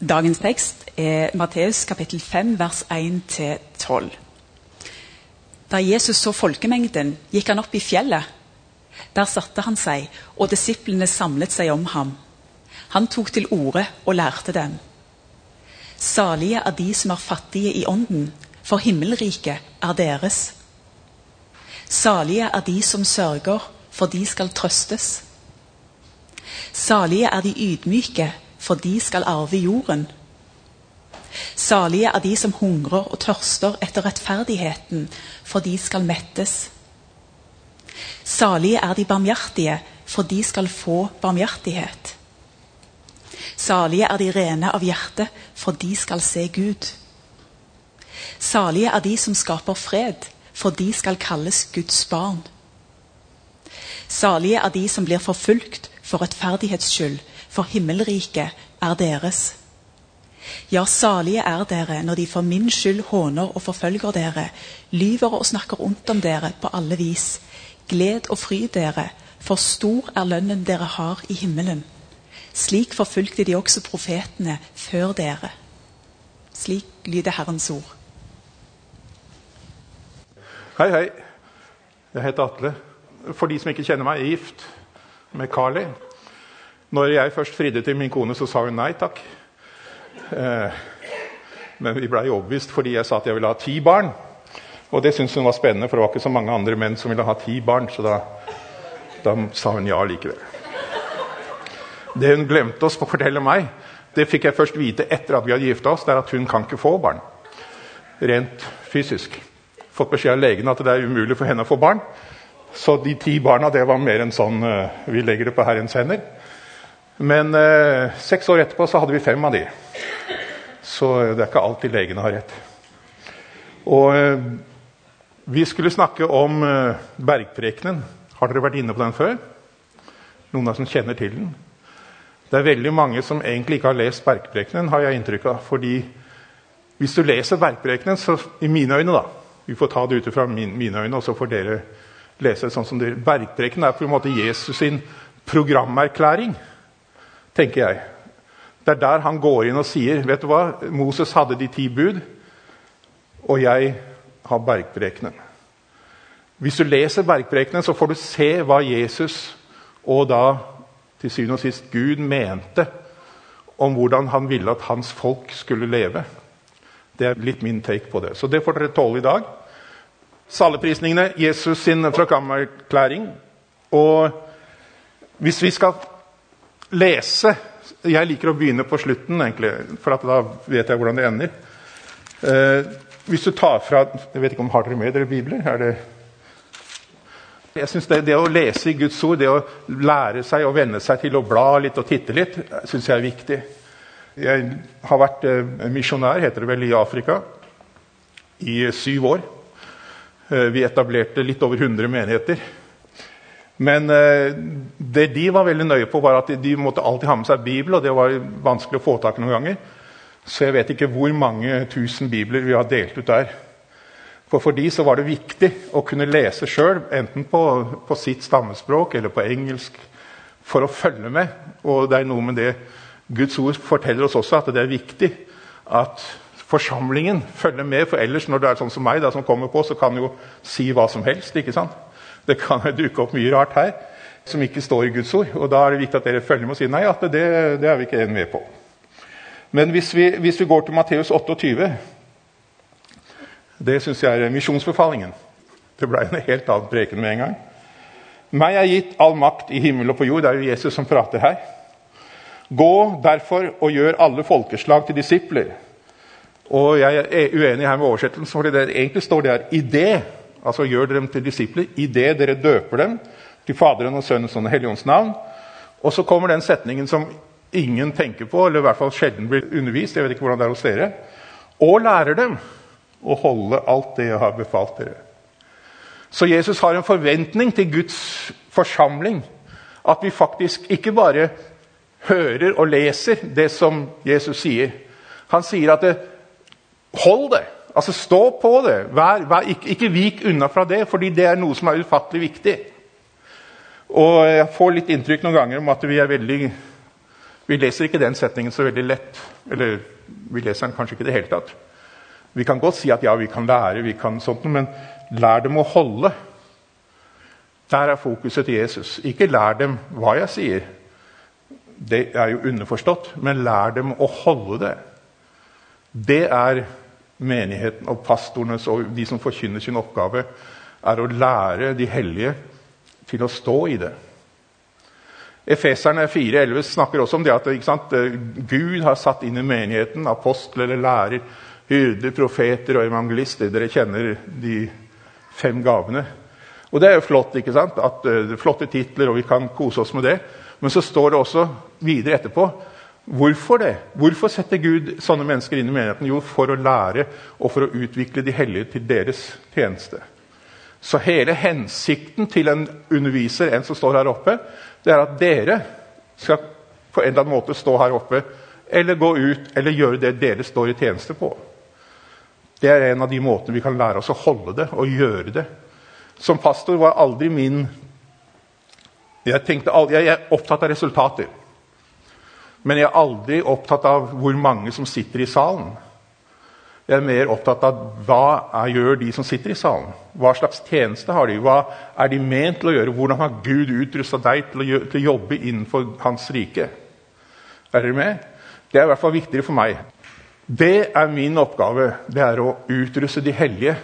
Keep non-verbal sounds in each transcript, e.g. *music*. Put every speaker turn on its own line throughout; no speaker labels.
Dagens tekst er Matteus kapittel 5 vers 1-12. Da Jesus så folkemengden, gikk han opp i fjellet. Der satte han seg, og disiplene samlet seg om ham. Han tok til orde og lærte dem. Salige er de som er fattige i ånden, for himmelriket er deres. Salige er de som sørger, for de skal trøstes. Salige er de ydmyke, for de skal arve jorden. Salige er de som hungrer og tørster etter rettferdigheten, for de skal mettes. Salige er de barmhjertige, for de skal få barmhjertighet. Salige er de rene av hjerte, for de skal se Gud. Salige er de som skaper fred, for de skal kalles Guds barn. Salige er de som blir forfulgt for rettferdighets skyld, for himmelriket er deres. Ja, salige er dere når de for min skyld håner og forfølger dere, lyver og snakker ondt om dere på alle vis. Gled og fry dere, for stor er lønnen dere har i himmelen. Slik forfulgte de også profetene før dere. Slik lyder Herrens ord.
Hei, hei. Jeg heter Atle. For de som ikke kjenner meg, jeg er gift med Carly. Når jeg først fridde til min kone, så sa hun nei takk. Eh, men vi blei overbevist fordi jeg sa at jeg ville ha ti barn. Og det syntes hun var spennende, for det var ikke så mange andre menn som ville ha ti barn. Så da, da sa hun ja likevel. Det hun glemte å fortelle meg, det fikk jeg først vite etter at vi hadde gifta oss, det er at hun kan ikke få barn. Rent fysisk. Fått beskjed av legen at det er umulig for henne å få barn. Så de ti barna det var mer enn sånn uh, Vi legger det på Herrens hender. Men eh, seks år etterpå så hadde vi fem av de. Så det er ikke alltid legene har rett. Og eh, vi skulle snakke om bergprekenen. Har dere vært inne på den før? Noen av dere som kjenner til den? Det er veldig mange som egentlig ikke har lest bergprekenen, har jeg inntrykk av. fordi hvis du leser bergprekenen, så i mine øyne da, Vi får ta det ut fra min, mine øyne, og så får dere lese det sånn som dere Bergprekenen er på en måte Jesus sin programerklæring, tenker jeg. Det er der han går inn og sier vet du hva, Moses hadde de ti bud, og jeg har bergprekenen. Hvis du leser bergprekenen, så får du se hva Jesus og da til syvende og sist Gud mente om hvordan han ville at hans folk skulle leve. Det er litt min take på det. Så det får dere tåle i dag. Saleprisningene, Jesus sin programerklæring. Og hvis vi skal lese Jeg liker å begynne på slutten, egentlig, for da vet jeg hvordan det ender. Eh, hvis du tar fra jeg vet ikke om Har dere med dere bibler? Er det jeg synes det, det, å lese i Guds ord, det å lære seg å venne seg til å bla litt og titte litt, syns jeg er viktig. Jeg har vært eh, misjonær, heter det vel, i Afrika i syv år. Eh, vi etablerte litt over 100 menigheter. Men eh, det de var veldig nøye på, var at de, måtte alltid ha med seg Bibel, og det var vanskelig å få tak i noen ganger. Så jeg vet ikke hvor mange tusen bibler vi har delt ut der. For for de så var det viktig å kunne lese sjøl, enten på, på, sitt stammespråk eller på engelsk, for å følge med. Og det er noe med det Guds ord forteller oss også, at det er viktig at forsamlingen følger med. For ellers, når det er sånn som meg, da, som kommer på, så kan jo si hva som helst. ikke sant? *laughs* Det kan dukke opp mye rart her som ikke står i Guds ord. Og da er det viktig at dere følger med og sier nei, at det, det er vi ikke med på. Men hvis vi, hvis vi går til Matteus 28 det syns jeg er misjonsbefalingen. Det ble en helt annen preken med en gang. Meg er gitt all makt i himmel og på jord. Det er jo Jesus som prater her. Gå derfor og gjør alle folkeslag til disipler. Og Jeg er uenig her med oversettelsen, for det egentlig står det her i det. Altså gjør dem til disipler i det dere døper dem til Faderen og Sønnens og Den hellige ånds navn. Og så kommer den setningen som ingen tenker på, eller i hvert fall sjelden blir undervist. jeg vet ikke hvordan det er hos dere, Og lærer dem å holde alt det jeg har befalt dere. Så Jesus har en forventning til Guds forsamling. At vi faktisk ikke bare hører og leser det som Jesus sier. Han sier at det, hold det. Altså Stå på det. Vær, vær, ikke, ikke, vik unna fra det, fordi det er noe som er ufattelig viktig. Og Jeg får litt inntrykk noen ganger om at vi er veldig Vi leser ikke den setningen så veldig lett. Eller vi leser den kanskje ikke i det hele tatt. Vi kan godt si at ja, vi kan lære, vi kan sånt, men lær dem å holde. Der er fokuset til Jesus. Ikke lær dem hva jeg sier. Det er jo underforstått, men lær dem å holde det. Det er menigheten og pastorenes og de som forkynner sin oppgave, er å lære de hellige til å stå i det. Efeserne 4,11 snakker også om det at sant, Gud har satt inn i menigheten apostel eller lærer, hyrder, profeter og evangelister. Dere kjenner de fem gavene. Og Det er jo flott, ikke sant? At, uh, flotte titler, og vi kan kose oss med det. Men så står det også videre etterpå Hvorfor det? Hvorfor setter Gud sånne mennesker inn i menigheten? Jo, for å lære og for å utvikle de hellige til deres tjeneste. Så hele hensikten til en underviser, en som står her oppe, det er at dere skal på en eller annen måte stå her oppe eller gå ut eller gjøre det dere står i tjeneste på. Det er en av de måtene vi kan lære oss å holde det og gjøre det. Som pastor var aldri min Jeg, tenkte, jeg er opptatt av resultater. Men jeg er aldri opptatt av hvor mange som sitter i salen. Jeg er mer opptatt av hva gjør de som sitter i salen. Hva slags tjeneste har de? Hva er de ment til å gjøre? Hvordan har Gud utrusta deg til å, gjøre, til å, jobbe innenfor Hans rike? Er dere med? Det er i hvert fall viktigere for meg. Det er min oppgave. Det er å utruste de hellige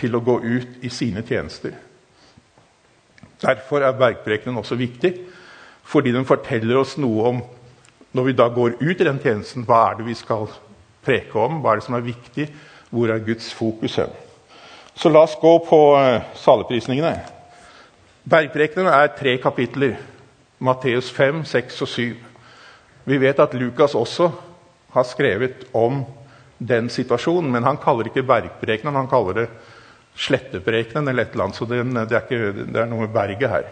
til å gå ut i sine tjenester. Derfor er bergprekenen også viktig, fordi den forteller oss noe om når vi da går ut i den tjenesten, hva er det vi skal preke om? Hva er det som er viktig? Hvor er Guds fokus hen? Så la oss gå på uh, saleprisningene. Bergprekenen er tre kapitler. Matteus 5, 6 og 7. Vi vet at Lukas også har skrevet om den situasjonen, men han kaller ikke bergprekenen, han kaller det sletteprekenen eller et eller annet. Så det, er, ikke, det er noe med berget her.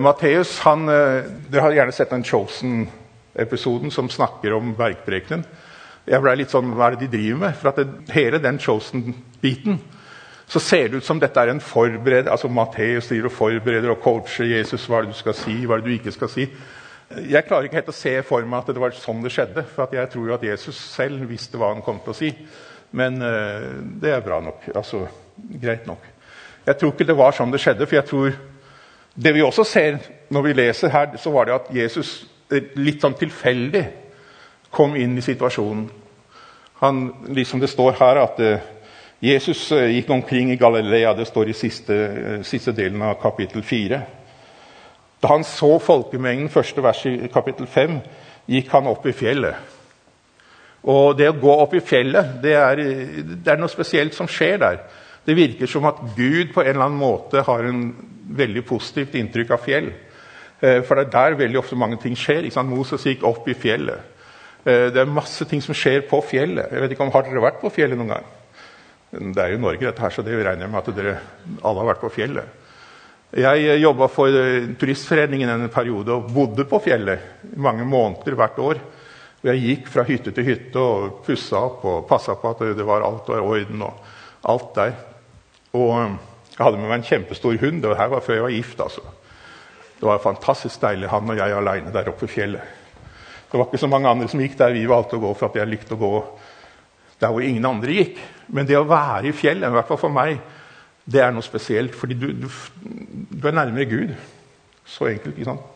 Matteus han, eh, Dere har gjerne sett den Chosen episoden som snakker om bergprekenen. Jeg ble litt sånn Hva er det de driver med? For at det, hele den Chosen-biten så ser det ut som dette er en forbereder, altså Matteus driver og forbereder og coacher Jesus. Hva er det du skal si, hva er det du ikke skal si? Jeg klarer ikke helt å se for meg at det var sånn det skjedde. For jeg tror jo at Jesus selv visste hva han kom til å si. Men uh, det er bra nok. Altså, greit nok. Jeg tror ikke det var sånn det skjedde. for jeg tror Det vi også ser når vi leser her, så var det at Jesus litt sånn tilfeldig kom inn i situasjonen. Han, liksom Det står her at uh, Jesus uh, gikk omkring i Galilea. Det står i siste, siste delen av kapittel 4. Da han så folkemengden, første vers i kapittel 5, gikk han opp i fjellet. Og det å gå opp i fjellet, det er, det er noe spesielt som skjer der. Det virker som at Gud på en eller annen måte har en veldig positivt inntrykk av fjell. Eh, for det er der veldig ofte mange ting skjer. Ikke sant? Moses gikk opp i fjellet. Eh, det er masse ting som skjer på fjellet. Jeg vet ikke om Har dere vært på fjellet noen gang? Det er jo Norge, dette her, så det regner jeg med at dere alle har vært på fjellet. Jeg eh, jobba for Turistforeningen en periode og bodde på fjellet mange måneder hvert år. Jeg gikk fra hytte til hytte og pussa opp og passa på at det var alt var i orden. og alt der. Og jeg hadde med meg en kjempestor hund. og her var før jeg var gift. altså. Det var fantastisk deilig, han og jeg aleine der oppe i fjellet. Det var ikke så mange andre som gikk der vi valgte å gå, for at jeg likte å gå der hvor ingen andre gikk. Men det å være i fjellet, i hvert fall for meg, det er noe spesielt. Fordi du, du, du er nærmere Gud. Så enkelt, ikke sant?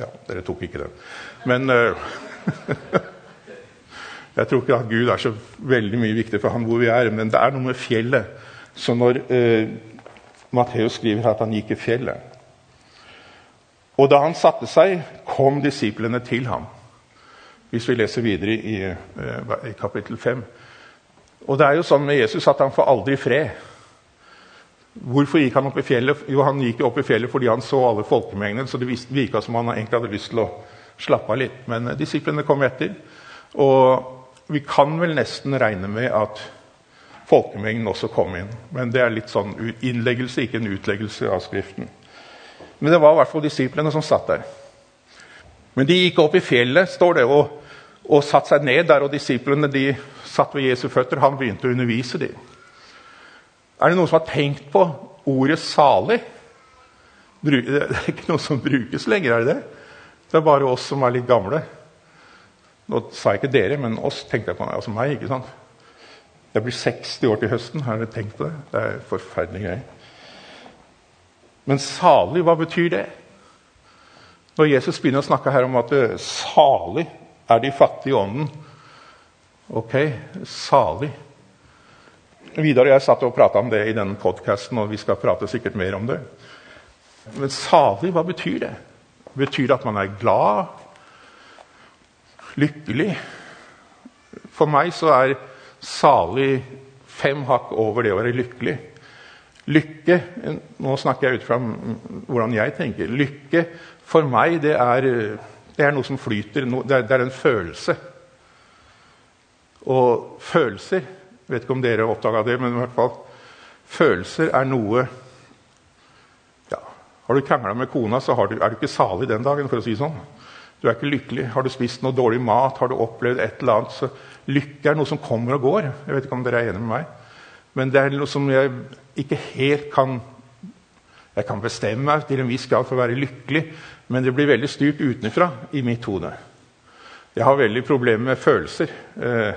Ja, dere tok ikke den. Men uh, *laughs* Jeg tror ikke at Gud er så veldig mye viktig for ham hvor vi er, men det er noe med fjellet. Så når uh, Matteus skriver at han gikk i fjellet og da han satte seg, kom disiplene til ham. Hvis vi leser videre i, eh, i kapittel 5. Og det er jo sånn med Jesus at han får aldri fred. Hvorfor gikk han opp i fjellet? Jo, han gikk opp i fjellet fordi han så alle folkemengdene. Så det virka som han egentlig hadde lyst til å slappe av litt. Men eh, disiplene kom etter. Og vi kan vel nesten regne med at folkemengden også kom inn. Men det er litt sånn innleggelse, ikke en utleggelse av Skriften. Men det var i hvert fall disiplene som satt der. Men de gikk opp i fjellet står det, og, og satte seg ned der. Og disiplene de satt ved Jesu føtter. Han begynte å undervise dem. Er det noen som har tenkt på ordet 'salig'? *laughs* Det er ikke noe som brukes lenger, er det det? Det er bare oss som er litt gamle. Nå sa jeg ikke dere, men oss tenkte jeg på. Altså meg, ikke sant? Jeg blir 60 år til høsten. Har dere tenkt på det? Det er forferdelige greier. Men salig, hva betyr det? Når Jesus begynner å snakke her om at eh, salig er de fattige i ånden Ok, salig. Vidar og jeg satt og prata om det i denne podkasten, og vi skal prate sikkert mer om det. Men salig, hva betyr det? Betyr det at man er glad? Lykkelig? For meg så er salig fem hakk over det å være lykkelig. Lykke Nå snakker jeg ut fra hvordan jeg tenker. Lykke for meg, det er, det er noe som flyter. Det er, det en følelse. Og følelser vet ikke om dere oppdaga det, men i hvert fall følelser er noe ja, Har du krangla med kona, så du, er du ikke salig den dagen. for å si sånn. Du er ikke lykkelig. Har du spist noe dårlig mat, har du opplevd et eller annet, så Lykke er noe som kommer og går. Jeg vet ikke om dere er enige med meg. Men det er noe som jeg ikke helt kan Jeg kan bestemme meg til en viss grad for å være lykkelig, men det blir veldig styrt utenfra i mitt hode. Jeg har veldig problemer med følelser. Eh,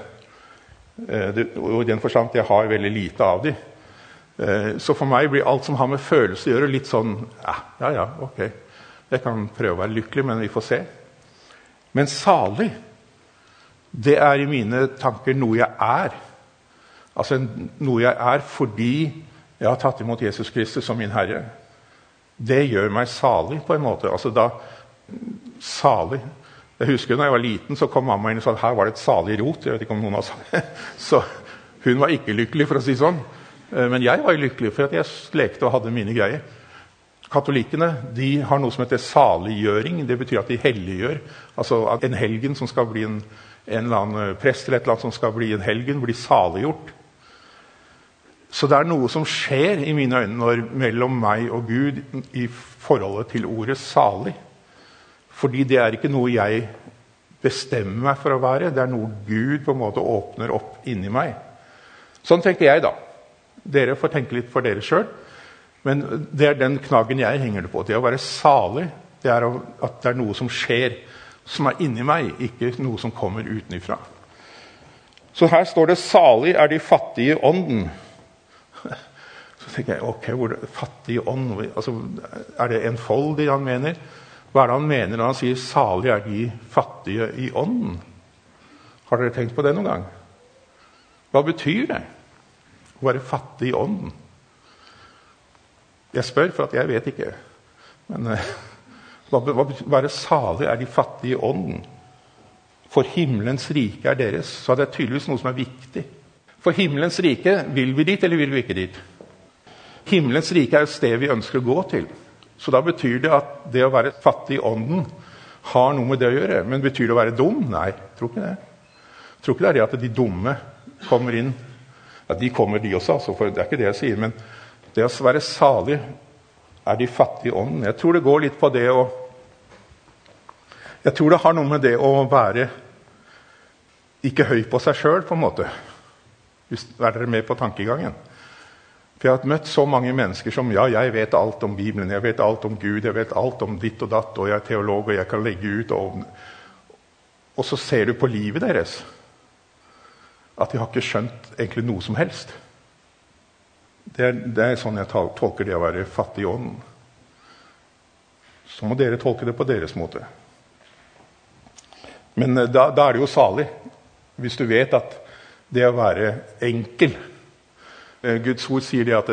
Eh, og i den forstand jeg har veldig lite av dem. Eh, så for meg blir alt som har med følelser å gjøre, litt sånn ja, ja, ok. Jeg kan prøve å være lykkelig, men vi får se. Men salig, det er i mine tanker noe jeg er. Altså noe jeg er fordi jeg har tatt imot Jesus Kristus som min Herre. Det gjør meg salig, på en måte. Altså da Salig. Jeg husker da jeg var liten, så kom mamma inn og sa at her var det et salig rot. jeg vet ikke om noen har sagt *laughs* Så hun var ikke lykkelig, for å si sånn. Eh, men jeg var lykkelig, for at jeg lekte og hadde mine greier. Katolikkene de har noe som heter saliggjøring. Det betyr at de helliggjør. Altså at en helgen som skal bli en, en eller annen prest eller et eller annet som skal bli en helgen, blir saliggjort. Så det er noe som skjer i mine øyne når, mellom meg og Gud i forholdet til ordet 'salig'. Fordi det er ikke noe jeg bestemmer meg for å være. Det er noe Gud på en måte åpner opp inni meg. Sånn tenker jeg, da. Dere får tenke litt for dere sjøl. Men det er den knaggen jeg henger det på. Det å være salig det er at det er noe som skjer, som er inni meg, ikke noe som kommer utenfra. Så her står det 'salig er de fattige i ånden'. Så tenker jeg ok, hvor det, fattig ånd altså, Er det enfoldig han mener? Hva er det han mener når han sier 'salig er de fattige i ånden'? Har dere tenkt på det noen gang? Hva betyr det å være fattig i ånden? Jeg spør, for at jeg vet ikke. Men uh, hva, hva betyr være salig er de fattige i ånden? For himmelens rike er deres. Så det er tydeligvis noe som er viktig. For himmelens rike, vil vi dit, eller vil vi ikke dit? Himmelens rike er et sted vi ønsker å gå til. Så da betyr det at det å være fattig i ånden har noe med det å gjøre. Men betyr det å være dum? Nei, tror ikke det. Tror ikke det er det at de dumme kommer inn. Ja, De kommer, de også, altså, for det er ikke det jeg sier. Men det å være salig er de fattige i ånden. Jeg tror det går litt på det å Jeg tror det har noe med det å være ikke høy på seg sjøl, på en måte. Er dere med på tankegangen? For jeg har møtt så mange mennesker som ja, jeg vet alt om Bibelen, jeg vet alt om Gud, jeg vet alt om ditt og datt, og jeg er teolog, og jeg kan legge ut og, og så ser du på livet deres at de har ikke skjønt egentlig noe som helst. Det er, det er sånn jeg tolker det å være fattig i ånden. Så må dere tolke det på deres måte. Men eh, da, da er det jo salig hvis du vet at det å være enkel Guds ord sier det at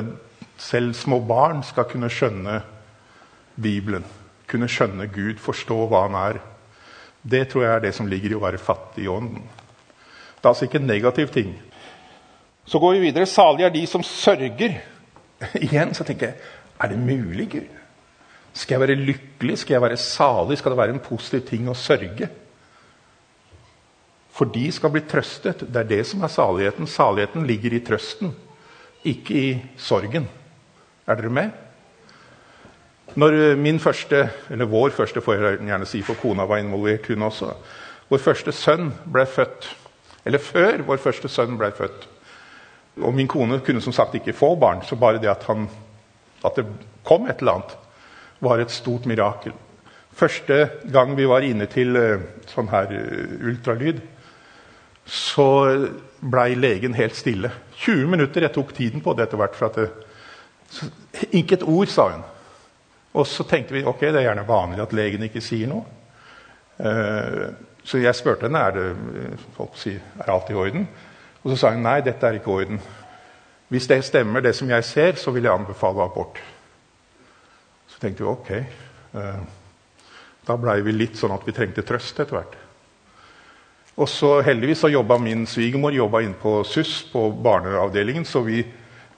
selv små barn skal kunne skjønne Bibelen. Kunne skjønne Gud, forstå hva han er. Det tror jeg er det som ligger i å være fattig i ånden. Det er altså ikke en negativ ting. Så går vi videre. Salige er de som sørger. *laughs* Igjen så tenker jeg er det mulig, Gud? Skal jeg være lykkelig? Skal jeg være salig? Skal det være en positiv ting å sørge? For de skal bli trøstet. Det er det som er saligheten. Saligheten ligger i trøsten ikke i sorgen. Er dere med? Når min første, eller vår første, får jeg gjerne si, for kona var involvert, hun også Vår første sønn ble født. Eller før vår første sønn ble født. Og min kone kunne som sagt ikke få barn, så bare det at, han, at det kom et eller annet, var et stort mirakel. Første gang vi var inne til eh, sånn her eh, ultralyd, så blei legen helt stille. 20 minutter. Jeg tok tiden på det etter hvert. for det, Ikke et ord, sa hun. Og så tenkte vi ok, det er gjerne vanlig at legen ikke sier noe. Eh, så jeg spurte henne er det folk sier, er alt i orden. Og så sa hun nei, dette er ikke i orden. Hvis det stemmer, det som jeg ser, så vil jeg anbefale abort. Så tenkte vi ok. Eh, da blei vi litt sånn at vi trengte trøst etter hvert. Og så heldigvis så jobba min svigermor inn på SUS, på barneavdelingen. Så vi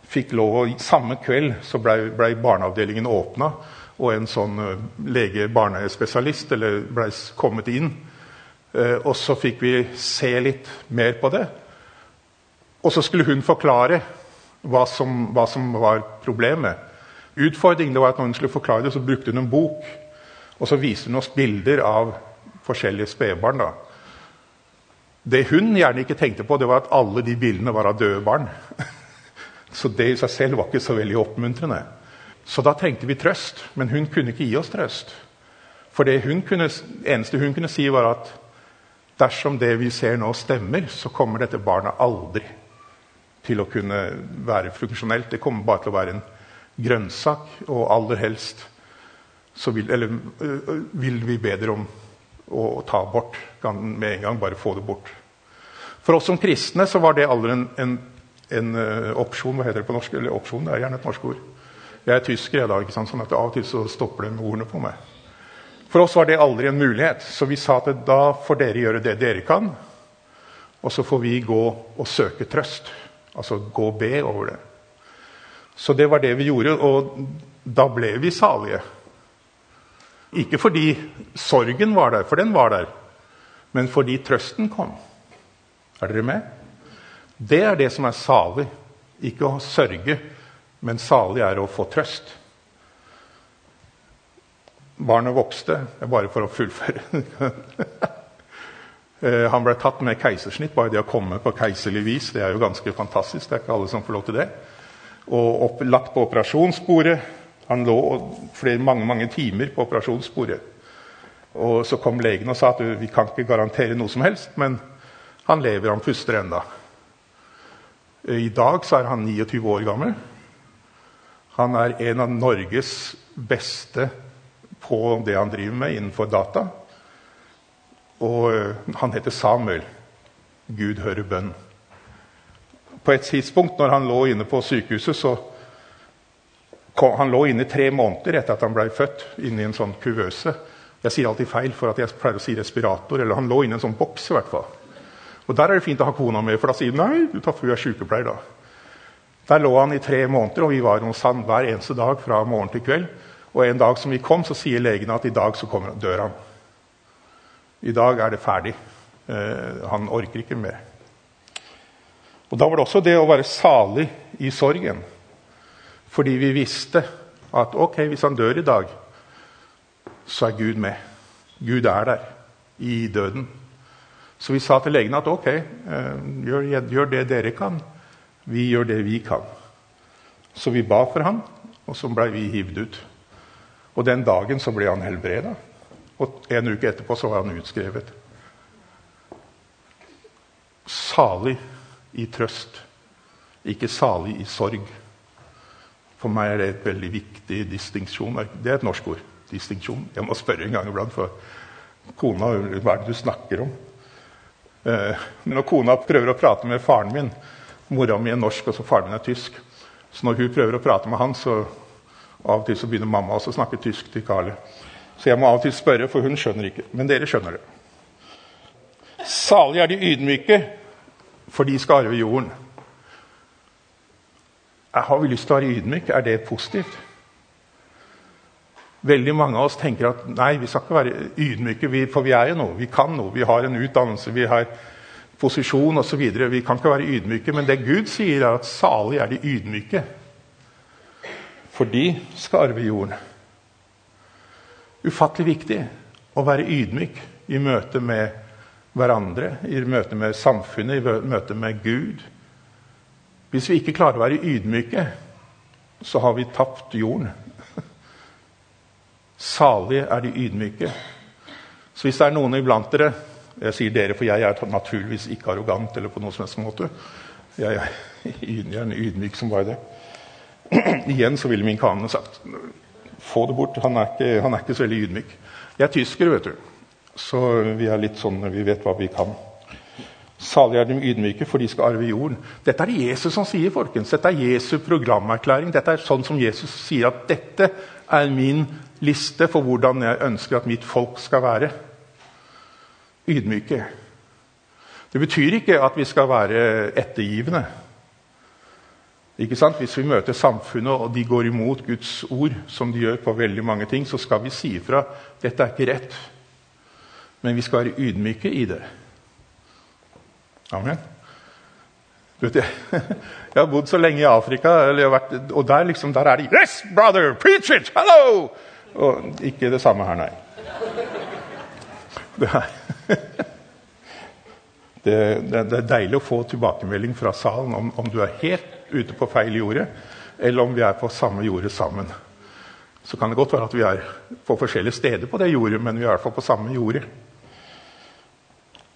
fikk lov å Samme kveld så blei ble barneavdelingen åpna, og en sånn uh, lege, barnespesialist, blei kommet inn. Uh, og så fikk vi se litt mer på det. Og så skulle hun forklare hva som, hva som var problemet. Utfordringen var at når hun skulle forklare det, så brukte hun en bok. Og så viste hun oss bilder av forskjellige spedbarn. Det hun gjerne ikke tenkte på, det var at alle de bildene var av døde barn. *laughs* Så det i seg selv var ikke så veldig oppmuntrende. Så da trengte vi trøst, men hun kunne ikke gi oss trøst. For det hun kunne, eneste hun kunne si, var at dersom det vi ser nå, stemmer, så kommer dette barnet aldri til å kunne være funksjonelt. Det kommer bare til å være en grønnsak, og aller helst vil, eller, vil vi be dere om å, ta bort med en gang. Bare få det bort. For oss som kristne så var det aldri en, en, en opsjon. Hva heter det på norsk? Eller opsjon, det er gjerne et norsk ord. Jeg er tysker, jeg da, ikke sant? sånn at av og til så stopper det med ordene på meg. For oss var det aldri en mulighet, så vi sa at da får dere gjøre det dere kan. Og så får vi gå og søke trøst. Altså gå og be over det. Så det var det vi gjorde, og da ble vi salige. Ikke fordi sorgen var der, for den var der, men fordi trøsten kom. Er dere med? Det er det som er salig. Ikke å sørge, men salig er å få trøst. Barnet vokste, bare for å fullføre. *laughs* Eh, han ble tatt med keisersnitt. Bare det å komme på keiserlig vis det er jo ganske fantastisk. Det er ikke alle som får lov til det. Og opp, lagt på operasjonsbordet han lå flere, mange mange timer på operasjonsbordet. Og Så kom legen og sa at vi kan ikke garantere noe som helst, men han lever, han puster enda. I dag så er han 29 år gammel. Han er en av Norges beste på det han driver med innenfor data. Og eh, han heter Samuel. Gud hører bønn. På et tidspunkt når han lå inne på sykehuset, så han lå inne tre måneder etter at han ble født, inni en sånn kuvøse. Jeg sier alltid feil, for at jeg pleier å si respirator. eller Han lå inne i en sånn boks. i hvert fall. Og Der er det fint å ha kona med, for da sier hun nei, du tar for er sykepleier. da. Der lå han i tre måneder, og vi var hos han hver eneste dag fra morgen til kveld. Og en dag som vi kom, så sier legene at i dag så kommer, dør han. I dag er det ferdig. Eh, han orker ikke mer. Og Da var det også det å være salig i sorgen. Fordi vi visste at ok, hvis han dør i dag, så er Gud med. Gud er der i døden. Så vi sa til legene at ok, eh, gjør, gjør det dere kan. Vi gjør det vi kan. Så vi ba for ham, og så ble vi hivd ut. Og den dagen så ble han helbreda. Og en uke etterpå så var han utskrevet. Salig i trøst, ikke salig i sorg. For meg er det et veldig viktig distinksjon. Det er et norsk ord. Distinksjon. Jeg må spørre en gang iblant, for kona Hva er det du snakker om? Eh, når kona prøver å prate med faren min Mora mi er norsk, og så faren min er tysk. Så når hun prøver å prate med han, så av og til så begynner mamma også å snakke tysk til Carle. Så jeg må av og til spørre, for hun skjønner ikke. Men dere skjønner det. Salige er de ydmyke, for de skal arve jorden. Har vi lyst til å være ydmyk? Er det positivt? Veldig mange av oss tenker at nei, vi skal ikke være ydmyke, for vi er jo noe. Vi kan noe. Vi har en utdannelse, vi har posisjon osv. Vi kan ikke være ydmyke. Men det Gud sier, er at salig er de ydmyke. For de skal arve jorden. Ufattelig viktig å være ydmyk i møte med hverandre, i møte med samfunnet, i møte med Gud. Hvis vi ikke klarer å være ydmyke, så har vi tapt jorden. Salige er de ydmyke. Så hvis det er noen iblant dere Jeg sier dere, for jeg er naturligvis ikke arrogant eller på noen som helst måte. Jeg er *laughs* en ydmyk som bare det. *clears throat* Igjen så ville min kane sagt få det bort. Han er, ikke, han er ikke så veldig ydmyk. Jeg er tysker, vet du. Så vi er litt sånn, vi vet hva vi kan. Salige er de ydmyke, for de skal arve jorden. Dette er Jesus som sier, folkens. Dette er Jesu programerklæring. Dette er sånn som Jesus sier at dette er min liste for hvordan jeg ønsker at mitt folk skal være. Ydmyke. Det betyr ikke at vi skal være ettergivende. Ikke sant? Hvis vi møter samfunnet og de går imot Guds ord, som de gjør på veldig mange ting, så skal vi si ifra dette er ikke rett. Men vi skal være ydmyke i det. Amen. Du vet, *laughs* jeg, har bodd så lenge i Afrika, vært, og der, liksom, der er de Yes, brother! Preach it! Hello! Og ikke det samme her, nei. Det er, *laughs* det, det, det er deilig å få tilbakemelding fra salen om, om du er helt ute på feil jordet, eller om vi er på samme jordet sammen. Så kan det godt være at vi er på forskjellige steder på det jordet, men vi er i hvert fall på samme jorde.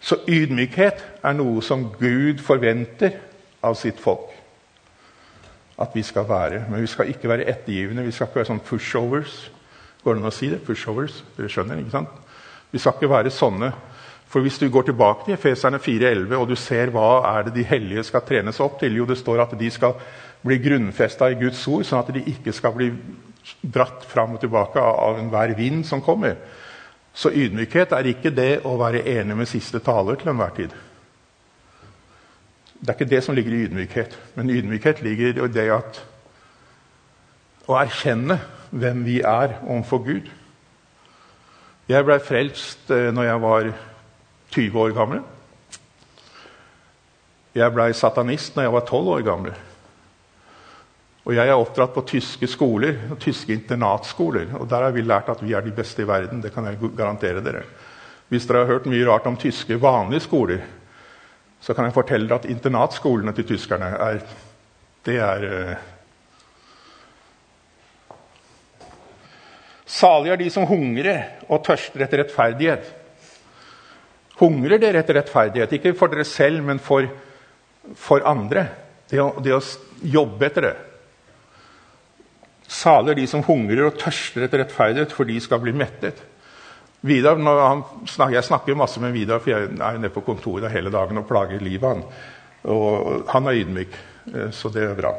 Så ydmykhet er noe som Gud forventer av sitt folk. At vi skal være. Men vi skal ikke være ettergivende. Vi skal ikke være sånn pushovers. Går det an å si det? Pushovers? Dere skjønner, ikke sant? Vi skal ikke være sånne. For hvis du går tilbake til Efeserne 4,11 og du ser hva er det de hellige skal trenes opp til, jo det står at de skal bli grunnfesta i Guds ord, sånn at de ikke skal bli dratt fram og tilbake av enhver vind som kommer. Så ydmykhet er ikke det å være enig med siste taler til enhver tid. Det er ikke det som ligger i ydmykhet. Men ydmykhet ligger i det at å erkjenne hvem vi er overfor Gud. Jeg ble frelst eh, når jeg var 20 år gammel. Jeg blei satanist når jeg var 12 år gammel. Og jeg er oppdratt på tyske skoler, tyske internatskoler. Og der har vi lært at vi er de beste i verden. Det kan jeg garantere dere. Hvis dere har hørt mye rart om tyske vanlige skoler, så kan jeg fortelle dere at internatskolene til tyskerne er Det er uh... Salige er de som hungrer og tørster etter rettferdighet. Hungrer dere etter rettferdighet? Ikke for dere selv, men for, for andre. Det å, det å, jobbe etter det. Salig er de som hungrer og tørster etter rettferdighet, for de skal bli mettet. Vidar, snakker, jeg snakker masse med Vidar, for jeg er nede på kontoret hele dagen og plager livet han. Og han er ydmyk, eh, så det er bra.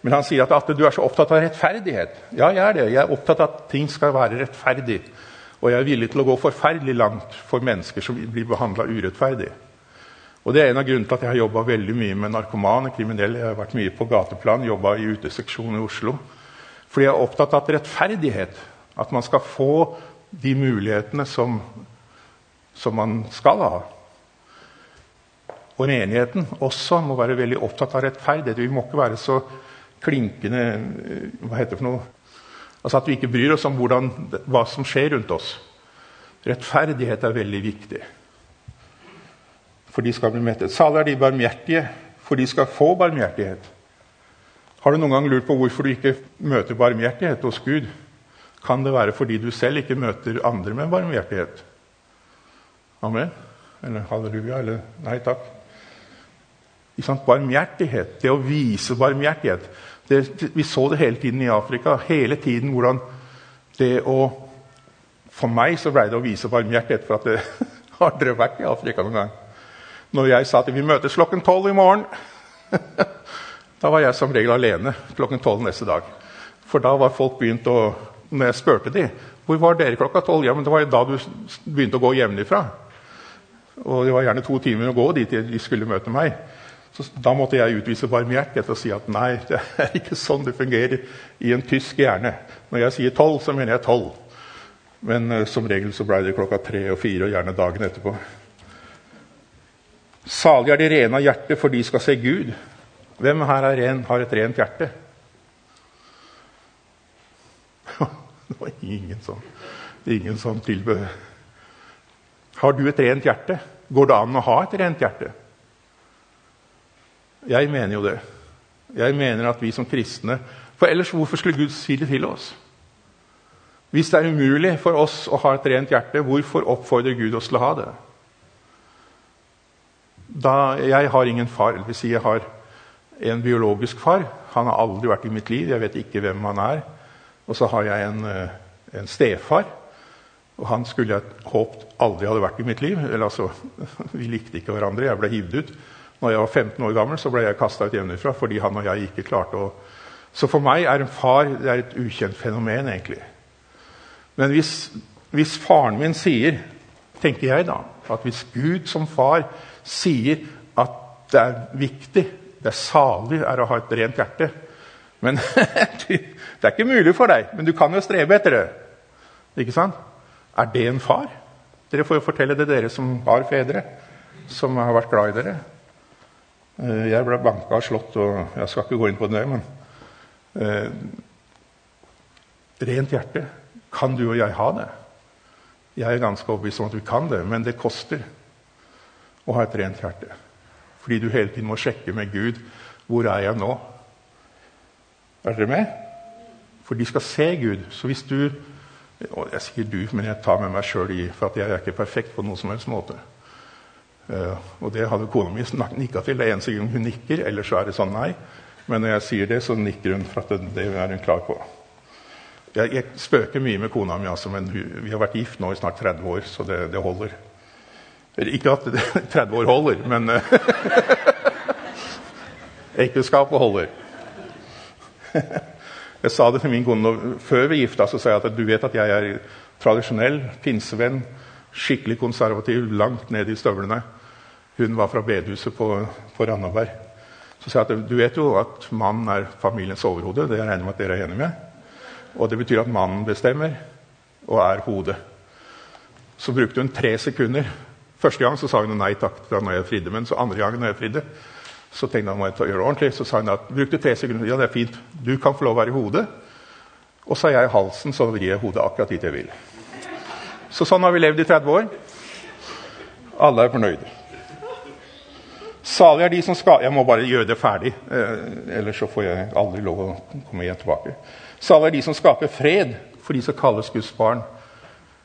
Men han sier at, at du er så opptatt av rettferdighet. Ja, jeg er det. Jeg er opptatt av at ting skal være rettferdig. Og jeg er villig til å gå forferdelig langt for mennesker som blir behandla urettferdig. Og Det er en av grunnene til at jeg har jobba veldig mye med narkomane, kriminelle. Jeg har vært mye på gateplan, jobba i uteseksjonen i Oslo. Fordi jeg er opptatt av rettferdighet. At man skal få de mulighetene som, som man skal ha. Og menigheten også må være veldig opptatt av rettferdighet. Vi må ikke være så klinkende Hva heter det for noe? Altså At vi ikke bryr oss om hvordan, hva som skjer rundt oss. Rettferdighet er veldig viktig. For de skal bli mettet. Salig er de barmhjertige, for de skal få barmhjertighet. Har du noen gang lurt på hvorfor du ikke møter barmhjertighet hos Gud? Kan det være fordi du selv ikke møter andre med barmhjertighet? Amen? Eller halleluja? Eller nei takk? Barmhjertighet, det å vise barmhjertighet det, vi så det hele tiden i Afrika. Hele tiden hvordan det å For meg så ble det å vise barmhjertighet. For at det *laughs* har dere vært i Afrika noen gang? Når jeg sa at vi møtes klokken tolv i morgen *laughs* Da var jeg som regel alene klokken tolv neste dag. For da var folk begynt å Når jeg spurte de, hvor var dere klokka tolv, ja, men det var jo da du begynte å gå hjemmefra. Og det var gjerne to timer å gå dit de skulle møte meg. Så da måtte jeg utvise barmhjertighet og si at nei, *laughs* det er ikke sånn det fungerer i en tysk hjerne. Når jeg sier tolv, så mener jeg tolv. Men uh, som regel så ble det klokka tre og fire, og gjerne dagen etterpå. Salig er de rene av hjerte, for de skal se Gud. Hvem her ren, har et rent hjerte? *laughs* det var ingen sånn, ingen sånn tilbød. Har du et rent hjerte? Går det an å ha et rent hjerte? Jeg mener jo det. Jeg mener at vi som kristne For ellers, hvorfor skulle Gud si det til oss? Hvis det er umulig for oss å ha et rent hjerte, hvorfor oppfordrer Gud oss til å ha det? Da, jeg har ingen far. eller vil si jeg har en biologisk far. Han har aldri vært i mitt liv. Jeg vet ikke hvem han er. Og så har jeg en, eh, en stefar. Og han skulle jeg håpet aldri hadde vært i mitt liv. Eller altså, *laughs* Vi likte ikke hverandre. Jeg ble hivd ut. Når jeg var 15 år gammel, så ble jeg kasta ut hjemmefra fordi han og jeg ikke klarte å Så for meg er en far er et ukjent fenomen, egentlig. Men hvis, hvis faren min sier, tenker jeg da, at hvis Gud som far sier at det er viktig, det er salig, er å ha et rent hjerte Men *laughs* det er ikke mulig for deg, men du kan jo strebe etter det. Ikke sant? Er det en far? Dere får jo fortelle det, dere som har fedre, som har vært glad i dere. Eh, jeg ble banka og slått, og jeg skal ikke gå inn på det, men eh, Rent hjerte. Kan du og jeg ha det? Jeg er ganske overbevist om at vi kan det, men det koster å ha et rent hjerte. Fordi du hele tiden må sjekke med Gud hvor er jeg nå. Er dere med? For de skal se Gud. Så hvis du og Jeg sier du, men jeg tar med meg sjøl i, for jeg er ikke perfekt på noen som helst måte. Uh, og det hadde kona mi nikka til. Det er eneste gang hun nikker, ellers så er det sånn nei. Men når jeg sier det, så nikker hun, for det, det er hun klar på. Jeg, jeg, spøker mye med kona mi, altså, men vi har vært gift nå i snart 30 år, så det, det holder. Ikke at 30 *laughs* år holder, men uh, *laughs* Ekteskapet holder. *laughs* Jeg sa det til min kone før vi gifta så sa jeg at du vet at jeg er tradisjonell pinsevenn. Skikkelig konservativ, langt ned i støvlene. Hun var fra bedehuset på, på Randaberg. Så sa jeg at du vet jo at mannen er familiens overhode. Det jeg regner med at dere er enige med. Og det betyr at mannen bestemmer og er hodet. Så brukte hun tre sekunder. Første gang så sa hun nei takk da når jeg fridde, men så andre gang når jeg fridde, så tenkte han må jeg gjøre det ordentlig. Så sa hun at brukte tre sekunder. Ja, det er fint. Du kan få lov å være i hodet. Og så er jeg i halsen, så vrir jeg hodet akkurat dit jeg vil. Så sånn har vi levd i 30 år. Alle er fornøyde. Salig er de som skal Jeg må bare gjøre det ferdig, eh, ellers så får jeg aldri lov å komme igjen tilbake. Salig er de som skaper fred, for de som kalles Guds barn.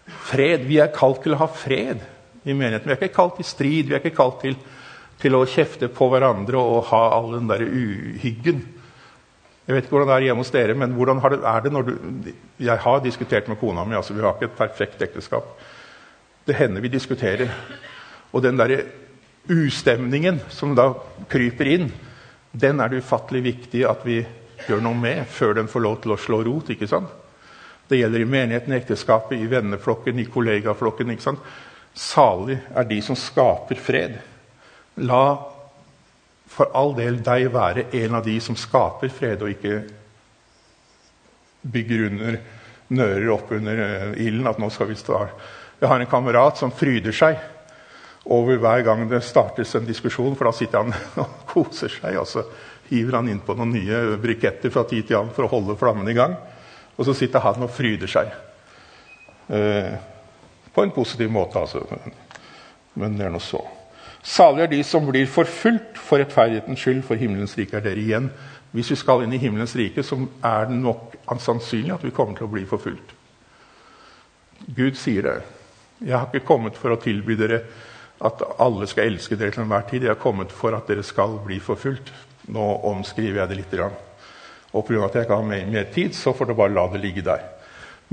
Fred. Vi er kalt til å ha fred i menigheten. Vi er ikke kalt til strid. Vi er ikke kalt til til å kjefte på hverandre og ha all den der uhyggen. Jeg vet ikke hvordan det er hjemme hos dere, men hvordan er det når du Jeg har diskutert med kona mi. altså Vi har ikke et perfekt ekteskap. Det hender vi diskuterer. Og den derre ustemningen som da kryper inn, den er det ufattelig viktig at vi gjør noe med før den får lov til å slå rot. ikke sant? Det gjelder i menigheten, i ekteskapet, i venneflokken, i kollegaflokken. ikke sant? Salig er de som skaper fred. La for all del deg være en av de som skaper fred, og ikke bygger under nører opp under eh, ilden. at nå skal vi stå Jeg har en kamerat som fryder seg over hver gang det startes en diskusjon, for da sitter han *laughs* og koser seg. og så hiver han inn på noen nye briketter fra tid til annen for å holde flammen i gang. Og så sitter han og fryder seg. Eh, på en positiv måte, altså. Men det er nå så. Salig er de som blir forfulgt for rettferdighetens skyld, for himmelens rike er dere igjen. Hvis vi skal inn i himmelens rike, så er det nok sannsynlig at vi kommer til å bli forfulgt. Gud sier det. Jeg har ikke kommet for å tilby dere at alle skal elske dere til enhver tid. Jeg har kommet for at dere skal bli forfulgt. Nå omskriver jeg det litt. Og pga. at jeg ikke har mer tid, så får dere bare la det ligge der.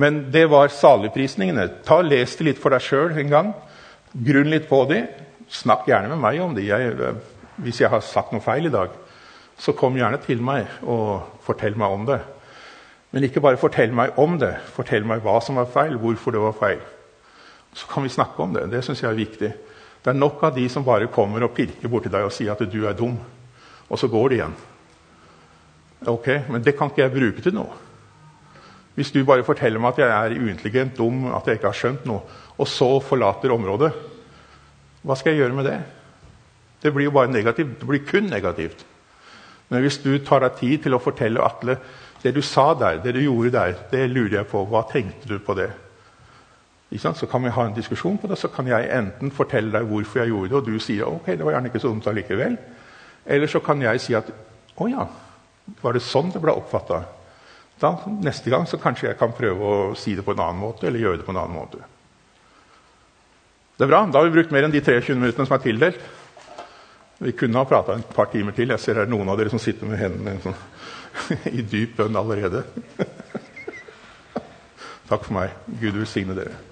Men det var saligprisningene. Ta og Les det litt for deg sjøl en gang. Grunn litt på de. Snakk gjerne med meg om det. Jeg, eh, hvis jeg har sagt noe feil i dag, så kom gjerne til meg og fortell meg om det. Men ikke bare fortell meg om det. Fortell meg hva som var feil, hvorfor det var feil. Så kan vi snakke om det. Det syns jeg er viktig. Det er nok av de som bare kommer og pirker borti deg og sier at du er dum. Og så går de igjen. Ok, Men det kan ikke jeg bruke til noe. Hvis du bare forteller meg at jeg er uintelligent, dum, at jeg ikke har skjønt noe, og så forlater området, hva skal jeg gjøre med det? Det blir jo bare negativt. Det blir kun negativt. Men hvis du tar deg tid til å fortelle Atle det du sa der, det du gjorde der, det lurer jeg på. Hva tenkte du på det? Så kan vi ha en diskusjon på det, så kan jeg enten fortelle deg hvorfor jeg gjorde det, og du sier ok, det var gjerne ikke så dumt allikevel. Eller så kan jeg si at å ja, var det sånn det ble oppfatta? Da, neste gang så kanskje jeg kan prøve å si det på en annen måte. eller gjøre det på en annen måte. Det er bra. Da har vi brukt mer enn de 23 minuttene som er tildelt. Vi kunne ha prata et par timer til. Jeg ser det er noen av dere som sitter med hendene sånn, *laughs* i dyp bønn allerede. *laughs* Takk for meg. Gud velsigne dere.